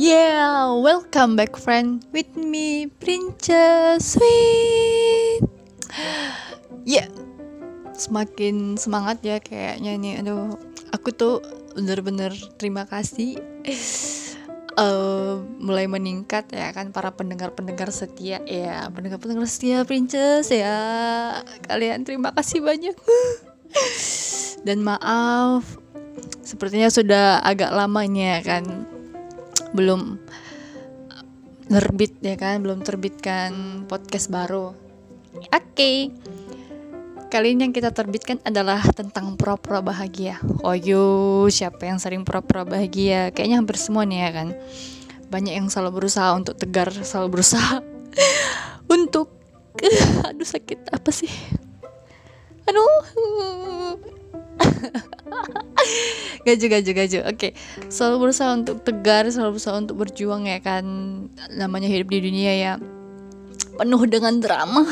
Yeah, welcome back friend with me Princess Sweet. Yeah, semakin semangat ya kayaknya nih. Aduh, aku tuh bener-bener terima kasih. Uh, mulai meningkat ya kan para pendengar-pendengar setia ya pendengar-pendengar setia Princess ya kalian terima kasih banyak dan maaf sepertinya sudah agak lamanya kan belum nerbit ya kan belum terbitkan podcast baru. Oke. Okay. kali ini yang kita terbitkan adalah tentang pura-pura bahagia. Oh yo siapa yang sering pura-pura bahagia? Kayaknya hampir semua nih ya kan. Banyak yang selalu berusaha untuk tegar selalu berusaha untuk aduh sakit apa sih? Aduh gak juga juga juga oke. Selalu berusaha untuk tegar selalu berusaha untuk berjuang ya kan. Namanya hidup di dunia ya. Penuh dengan drama.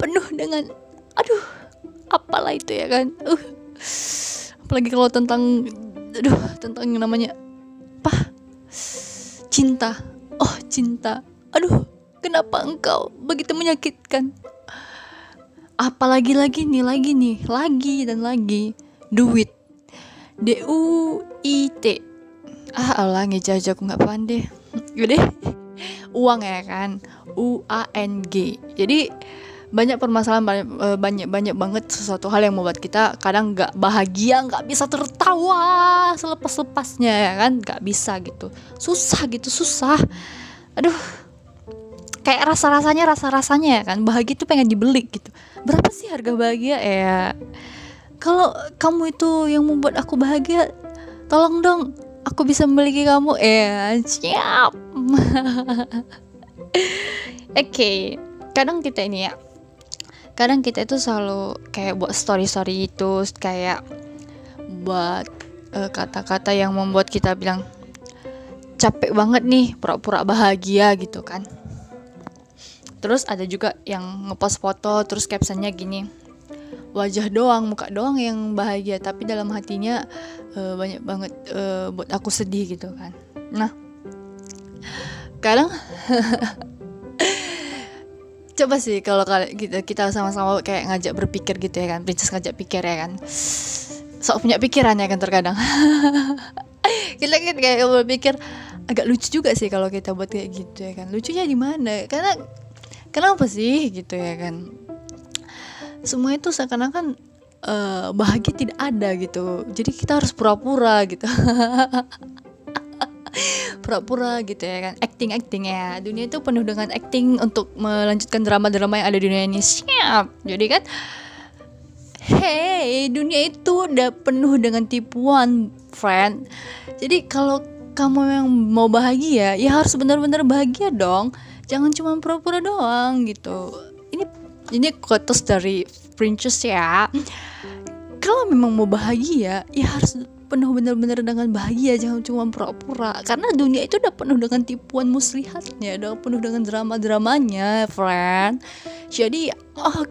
Penuh dengan aduh apalah itu ya kan. Uh. Apalagi kalau tentang aduh tentang yang namanya apa? Cinta. Oh cinta. Aduh kenapa engkau begitu menyakitkan apalagi lagi nih lagi nih lagi dan lagi. Duit. D U I T. Ah Allah ngejajak aku nggak pandai gede uang ya kan? U A N G. Jadi banyak permasalahan banyak eh, banyak banyak banget sesuatu hal yang membuat kita kadang nggak bahagia nggak bisa tertawa selepas lepasnya ya kan? Nggak bisa gitu. Susah gitu susah. Aduh kayak rasa rasanya rasa rasanya ya kan. Bahagia itu pengen dibeli gitu. Berapa sih harga bahagia? Ya kalau kamu itu yang membuat aku bahagia tolong dong aku bisa memiliki kamu. Eh siap. Oke okay. kadang kita ini ya kadang kita itu selalu kayak buat story story itu kayak buat eh, kata-kata uh, yang membuat kita bilang capek banget nih pura-pura bahagia gitu kan terus ada juga yang ngepost foto terus captionnya gini wajah doang muka doang yang bahagia tapi dalam hatinya uh, banyak banget uh, buat aku sedih gitu kan. Nah kadang coba sih kalau kita kita sama-sama kayak ngajak berpikir gitu ya kan princess ngajak pikir ya kan. Sok punya pikiran ya kan terkadang. Kita kan kayak berpikir agak lucu juga sih kalau kita buat kayak gitu ya kan. Lucunya di mana? Karena kenapa sih? Gitu ya kan. Semua itu seakan-akan uh, bahagia tidak ada gitu. Jadi kita harus pura-pura gitu. Pura-pura gitu ya kan. Acting acting ya. Dunia itu penuh dengan acting untuk melanjutkan drama-drama yang ada di dunia ini. Siap. Jadi kan hey dunia itu udah penuh dengan tipuan friend. Jadi kalau kamu yang mau bahagia ya harus benar-benar bahagia dong jangan cuma pura-pura doang gitu. Ini ini quotes dari princess ya. Kalau memang mau bahagia ya harus penuh benar-benar dengan bahagia. Jangan cuma pura-pura. Karena dunia itu udah penuh dengan tipuan muslihatnya udah penuh dengan drama-dramanya friend. Jadi oh,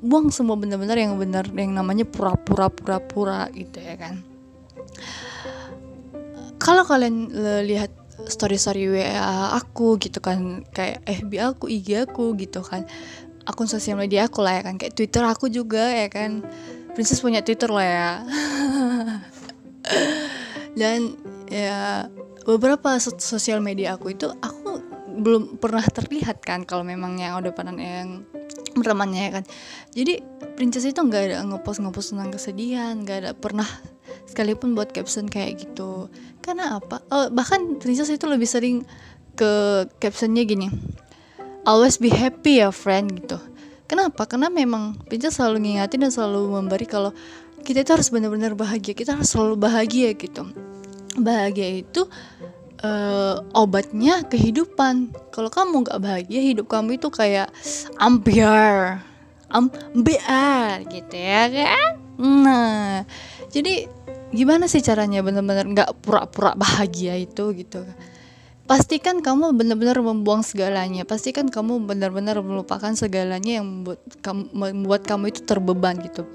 buang semua benar-benar yang benar yang namanya pura-pura pura-pura gitu ya kan. Kalau kalian lihat story story WA aku gitu kan. Kayak FB aku IG aku gitu kan. Akun sosial media aku lah ya kan. Kayak Twitter aku juga ya kan. Princess punya Twitter lah ya. Dan ya beberapa sosial media aku itu aku belum pernah terlihat kan kalau memang yang udah pernah yang temannya ya kan. Jadi princess itu nggak ada ngepost ngepost tentang kesedihan nggak ada pernah sekalipun buat caption kayak gitu. Karena apa? Oh, bahkan princess itu lebih sering ke captionnya gini always be happy ya friend gitu. Kenapa? Karena memang princess selalu ngingatin dan selalu memberi kalau kita itu harus benar-benar bahagia kita harus selalu bahagia gitu. Bahagia itu uh, obatnya kehidupan. Kalau kamu nggak bahagia, hidup kamu itu kayak ambiar, ambiar gitu ya kan? Nah, jadi gimana sih caranya benar-benar nggak pura-pura bahagia itu gitu? Pastikan kamu benar-benar membuang segalanya. Pastikan kamu benar-benar melupakan segalanya yang membuat kamu, membuat kamu itu terbeban gitu.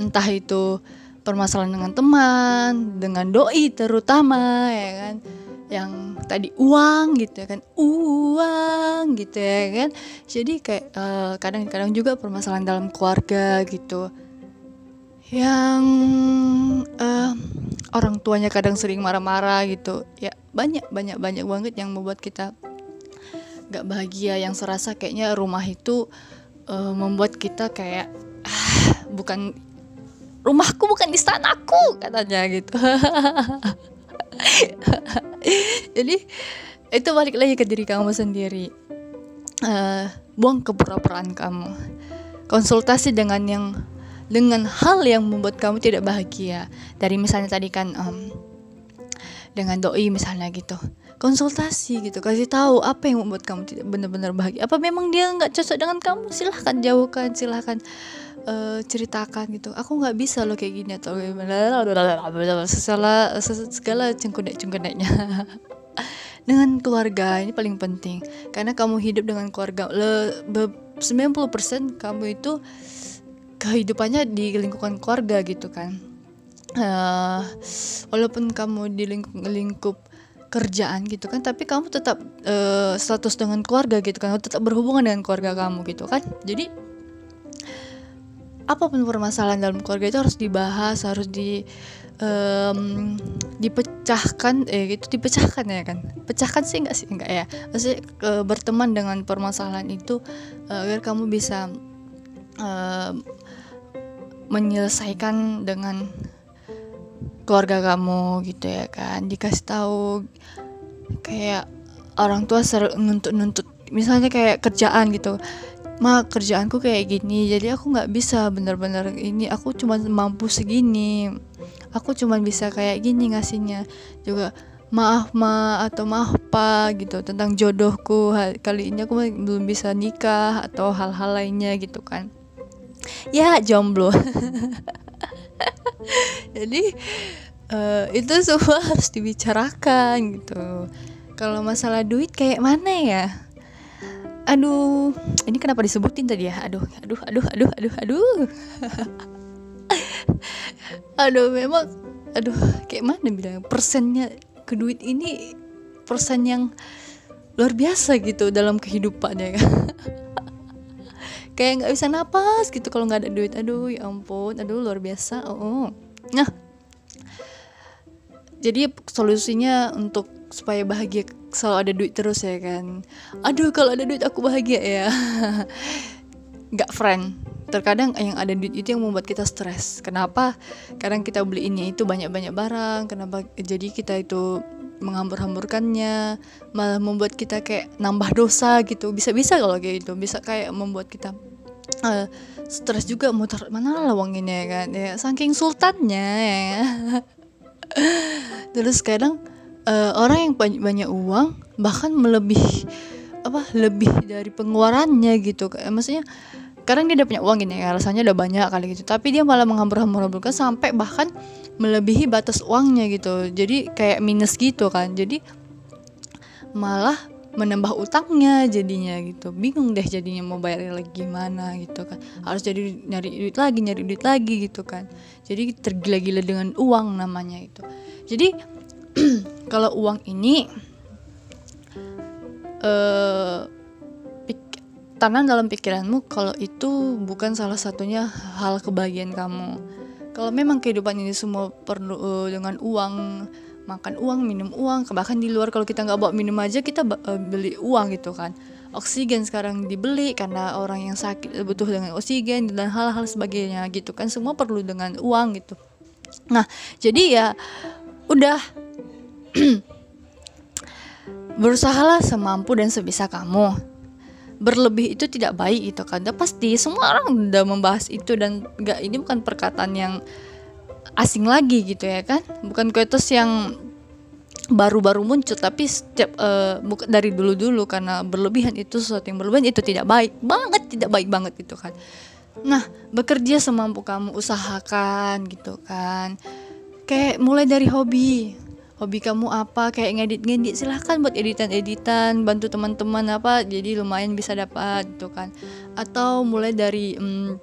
Entah itu permasalahan dengan teman dengan doi terutama ya kan yang tadi uang gitu ya kan uang gitu ya kan jadi kayak kadang kadang-kadang juga permasalahan dalam keluarga gitu yang uh, orang tuanya kadang sering marah-marah gitu. Ya banyak banyak banyak banget yang membuat kita gak bahagia. Yang serasa kayaknya rumah itu uh, membuat kita kayak ah, bukan rumahku bukan istanaku katanya gitu. Jadi itu balik lagi ke diri kamu sendiri. Uh, buang kepura-puraan kamu. Konsultasi dengan yang dengan hal yang membuat kamu tidak bahagia. Dari misalnya tadi kan um, dengan doi misalnya gitu. Konsultasi gitu kasih tahu apa yang membuat kamu tidak benar-benar bahagia. Apa memang dia nggak cocok dengan kamu? Silahkan jauhkan silahkan uh, ceritakan gitu. Aku nggak bisa loh kayak gini atau segala segala cengkunek cengkuneknya dengan keluarga ini paling penting. Karena kamu hidup dengan keluarga le, 90% kamu itu kehidupannya di lingkungan keluarga gitu kan. Uh, walaupun kamu di lingkup, lingkup kerjaan gitu kan tapi kamu tetap uh, status dengan keluarga gitu kan tetap berhubungan dengan keluarga kamu gitu kan. Jadi apa pun permasalahan dalam keluarga itu harus dibahas harus di um, dipecahkan eh gitu dipecahkan ya kan. Pecahkan sih enggak sih? Enggak ya. Maksudnya uh, berteman dengan permasalahan itu uh, agar kamu bisa menyelesaikan dengan keluarga kamu gitu ya kan. Dikasih tahu kayak orang tua nuntut-nuntut misalnya kayak kerjaan gitu. Ma kerjaanku kayak gini jadi aku nggak bisa bener-bener ini aku cuma mampu segini. Aku cuma bisa kayak gini ngasihnya. Juga maaf ma atau maaf pa gitu tentang jodohku. Kali ini aku belum bisa nikah atau hal-hal lainnya gitu kan ya jomblo. Jadi uh, itu semua harus dibicarakan gitu. Kalau masalah duit kayak mana ya? Aduh ini kenapa disebutin tadi ya? Aduh aduh aduh aduh aduh aduh. Aduh memang aduh kayak mana bilang persennya ke duit ini persen yang luar biasa gitu dalam kehidupannya kan kayak nggak bisa napas gitu kalau nggak ada duit. Aduh ya ampun. Aduh luar biasa. Oh nah. Jadi solusinya untuk supaya bahagia selalu ada duit terus ya kan? Aduh kalau ada duit aku bahagia ya. Nggak friend. Terkadang yang ada duit itu yang membuat kita stres. Kenapa? Kadang kita beli ini itu banyak-banyak barang. Kenapa jadi kita itu menghambur-hamburkannya malah membuat kita kayak nambah dosa gitu. Bisa-bisa kalau kayak gitu. Bisa kayak membuat kita uh, stres juga mau taruh mana ini ya kan? Ya saking sultannya ya. Terus kadang uh, orang yang banyak uang bahkan melebihi apa lebih dari pengeluarannya gitu kayak maksudnya sekarang dia udah punya uang gini ya rasanya udah banyak kali gitu tapi dia malah menghambur-hamburkan sampai bahkan melebihi batas uangnya gitu. Jadi kayak minus gitu kan. Jadi malah menambah utangnya jadinya gitu. Bingung deh jadinya mau bayar lagi gimana gitu kan. Harus jadi nyari duit lagi nyari duit lagi gitu kan. Jadi tergila-gila dengan uang namanya itu. Jadi kalau uang ini uh, tanam dalam pikiranmu kalau itu bukan salah satunya hal kebahagiaan kamu. Kalau memang kehidupan ini semua perlu uh, dengan uang makan uang minum uang bahkan di luar kalau kita nggak bawa minum aja kita uh, beli uang gitu kan. Oksigen sekarang dibeli karena orang yang sakit butuh dengan oksigen dan hal-hal sebagainya gitu kan. Semua perlu dengan uang gitu. Nah jadi ya udah. Berusahalah semampu dan sebisa kamu. Berlebih itu tidak baik itu kan. Udah pasti semua orang udah membahas itu dan nggak ini bukan perkataan yang asing lagi gitu ya kan? Bukan kuetos yang baru-baru muncul tapi setiap uh, dari dulu-dulu karena berlebihan itu sesuatu yang berlebihan itu tidak baik banget tidak baik banget gitu kan. Nah bekerja semampu kamu usahakan gitu kan. Kayak mulai dari hobi. Hobi kamu apa? Kayak ngedit-ngedit silahkan buat editan-editan bantu teman-teman apa jadi lumayan bisa dapat gitu kan. Atau mulai dari um,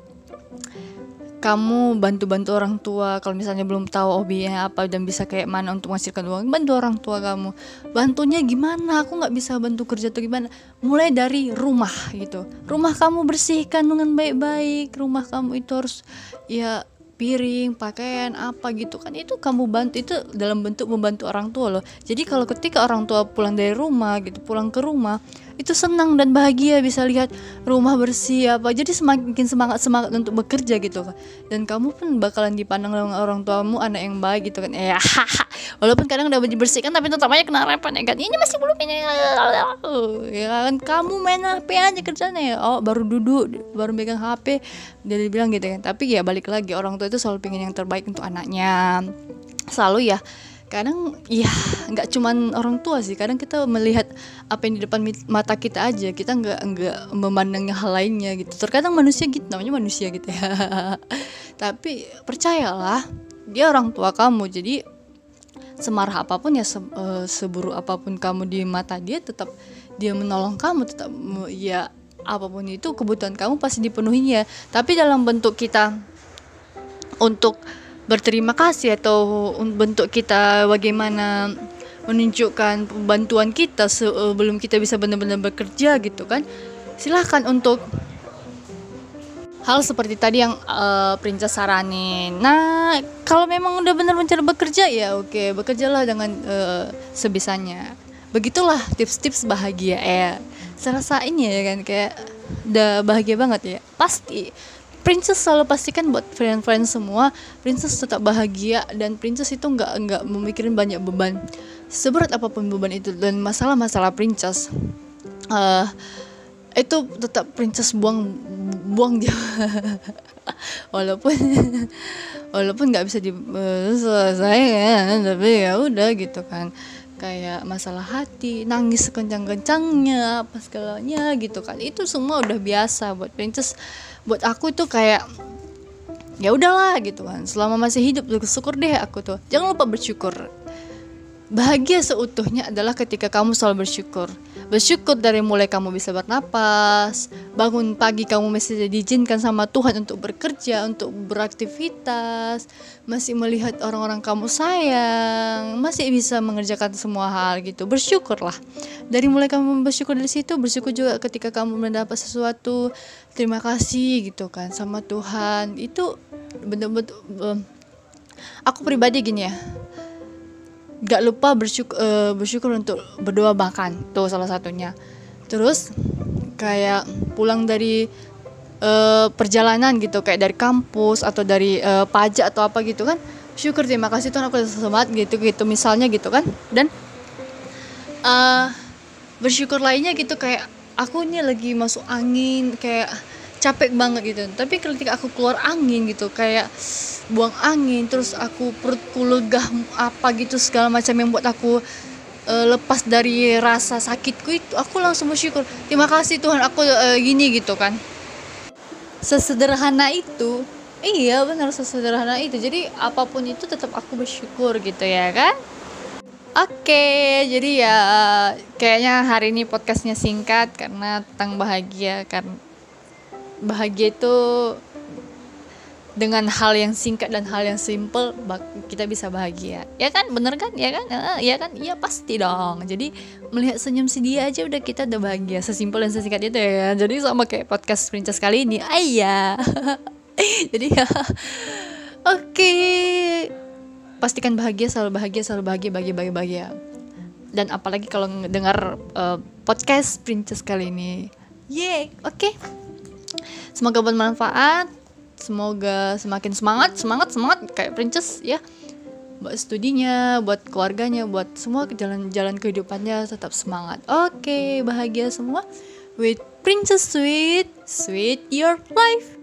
kamu bantu-bantu orang tua kalau misalnya belum tahu hobinya apa? Dan bisa kayak mana untuk menghasilkan uang. Bantu orang tua kamu. Bantunya gimana? Aku nggak bisa bantu kerja tuh gimana. Mulai dari rumah gitu. Rumah kamu bersihkan dengan baik-baik. Rumah kamu itu harus ya piring, pakaian apa gitu kan. Itu kamu bantu itu dalam bentuk membantu orang tua loh. Jadi kalau ketika orang tua pulang dari rumah gitu, pulang ke rumah, itu senang dan bahagia bisa lihat rumah bersih apa. Jadi semakin semangat semangat untuk bekerja gitu kan dan kamu pun bakalan dipandang dengan orang tuamu anak yang baik gitu kan. Ya walaupun kadang udah dibersihkan tapi tetap aja kena repan ya kan ini masih belum ini. Ya kan? Kamu main HP aja kerjanya ya? Oh baru duduk baru megang HP dia bilang gitu kan. Tapi ya balik lagi orang tua itu selalu pengen yang terbaik untuk anaknya. Selalu ya. Kadang ya nggak cuman orang tua sih. Kadang kita melihat apa yang di depan mata kita aja. Kita nggak nggak memandang hal lainnya gitu. Terkadang manusia gitu namanya manusia gitu ya. Tapi percayalah dia orang tua kamu. Jadi semarah apa pun ya se, uh, seburuk apa pun kamu di mata dia tetap dia menolong kamu tetap ya apa pun itu kebutuhan kamu pasti dipenuhi ya. Tapi dalam bentuk kita untuk berterima kasih atau bentuk kita bagaimana menunjukkan bantuan kita sebelum kita bisa benar-benar bekerja gitu kan silahkan untuk hal seperti tadi yang uh, Princess saranin. Nah, kalau memang udah benar benar bekerja ya oke, okay, bekerjalah dengan uh, sebisanya. Begitulah tips-tips bahagia ya. Serasa ini ya kan kayak udah bahagia banget ya. Pasti Princess selalu pastikan buat friend-friend semua Princess tetap bahagia dan Princess itu nggak nggak memikirin banyak beban seberat apa pun beban itu dan masalah-masalah Princess uh, itu tetap Princess buang buang dia. Walaupun walaupun nggak bisa di uh, selesai ya tapi ya udah gitu kan. Kayak masalah hati nangis sekencang-kencangnya apa segalanya gitu kan. Itu semua udah biasa buat princess. Buat aku itu kayak ya udahlah gitu kan. Selama masih hidup syukur deh aku tuh. Jangan lupa bersyukur bahagia seutuhnya adalah ketika kamu selalu bersyukur Bersyukur dari mulai kamu bisa bernapas, bangun pagi kamu masih diizinkan sama Tuhan untuk bekerja, untuk beraktivitas, masih melihat orang-orang kamu sayang, masih bisa mengerjakan semua hal gitu. Bersyukurlah. Dari mulai kamu bersyukur dari situ, bersyukur juga ketika kamu mendapat sesuatu. Terima kasih gitu kan sama Tuhan. Itu benar-benar aku pribadi gini ya gak lupa bersyukur, uh, bersyukur untuk berdoa makan tuh salah satunya. Terus kayak pulang dari uh, perjalanan gitu kayak dari kampus atau dari uh, pajak atau apa gitu kan syukur terima kasih Tuhan aku semangat gitu gitu misalnya gitu kan. Dan uh, bersyukur lainnya gitu kayak aku ini lagi masuk angin kayak capek banget gitu. Tapi ketika aku keluar angin gitu kayak buang angin terus aku perutku legah apa gitu segala macam yang buat aku uh, lepas dari rasa sakitku itu aku langsung bersyukur. Terima kasih Tuhan aku uh, gini gitu kan. Sesederhana itu iya benar sesederhana itu. Jadi apa pun itu tetap aku bersyukur gitu ya kan? Oke, jadi ya kayaknya hari ini podcastnya singkat karena tentang bahagia kan. Bahagia itu dengan hal yang singkat dan hal yang simple kita bisa bahagia. Ya kan? Bener kan? Ya kan? Ya kan? Iya pasti dong. Jadi melihat senyum si dia aja udah kita udah bahagia sesimpel dan sesingkat itu ya. Jadi sama kayak podcast princess kali ini. Ayah jadi ya oke. Okay. pastikan bahagia selalu bahagia selalu bahagia bahagia bahagia bahagia. Dan apalagi kalau dengar uh, podcast princess kali ini. Yeah oke. Okay. Semoga bermanfaat. Semoga semakin semangat, semangat, semangat kayak princess ya. Buat studinya, buat keluarganya, buat semua jalan-jalan kehidupannya tetap semangat. Oke, bahagia semua. With Princess Sweet, sweet your life.